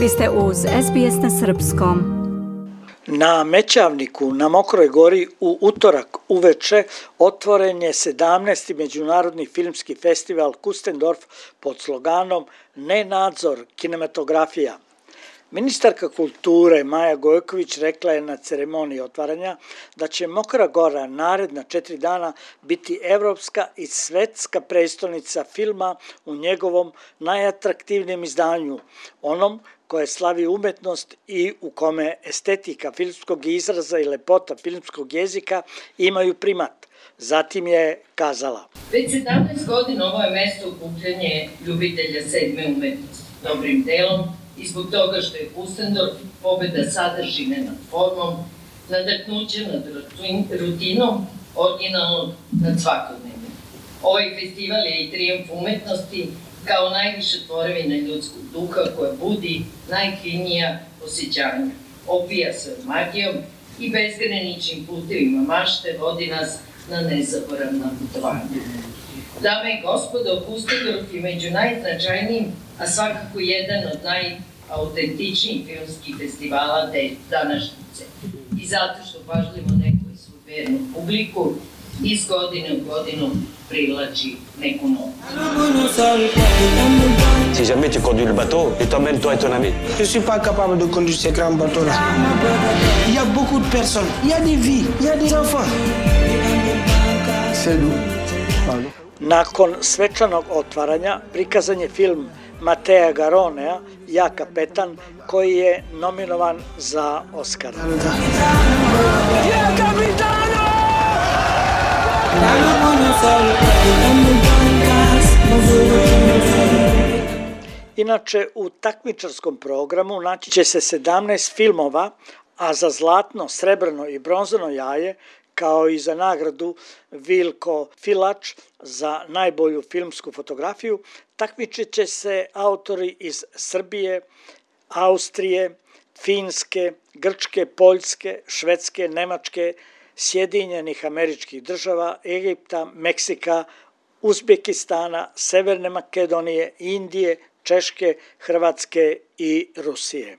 Vi ste uz SBS na Srpskom. Na Mećavniku na Mokroj gori u utorak uveče otvoren je 17. Međunarodni filmski festival Kustendorf pod sloganom Ne nadzor, kinematografija – Ministarka kulture Maja Gojković rekla je na ceremoniji otvaranja da će Mokra Gora naredna četiri dana biti evropska i svetska prestolnica filma u njegovom najatraktivnijem izdanju, onom koje slavi umetnost i u kome estetika filmskog izraza i lepota filmskog jezika imaju primat. Zatim je kazala. Već 17 godina ovo je mesto ukupljanje ljubitelja sedme umetnosti. Dobrim delom i zbog toga što je Pustendorf pobeda sadržine nad formom, nadaknuće nad rutinom, originalno nad svakodnevnim. Ovaj festival je i trijumf umetnosti kao najviše tvorevina ljudskog duha koja budi najklinija osjećanja. Opija se magijom i bezgraničnim putevima mašte vodi nas na nezaboravna putovanja. Dame i gospodo, Pustendorf je među najznačajnijim, a svakako jedan od naj autentičnijih filmskih festivala te današnjice. I zato što pažljivo nekoj svu vernu publiku iz godine u godinu privlači neku novu. Si jamais tu conduis le bateau et t'emmènes toi et ton ami. Je suis pas capable de conduire ces grands bateaux-là. Il y a beaucoup de personnes, il y a des vies, il y a des enfants. Nous. Nakon svečanog otvaranja prikazan je film Matea Garonea, Ja kapetan, koji je nominovan za kapitano! Inače, u takmičarskom programu naći će se 17 filmova, a za zlatno, srebrno i bronzano jaje kao i za nagradu Vilko Filač za najbolju filmsku fotografiju, takmičit će se autori iz Srbije, Austrije, Finske, Grčke, Poljske, Švedske, Nemačke, Sjedinjenih američkih država, Egipta, Meksika, Uzbekistana, Severne Makedonije, Indije, Češke, Hrvatske i Rusije.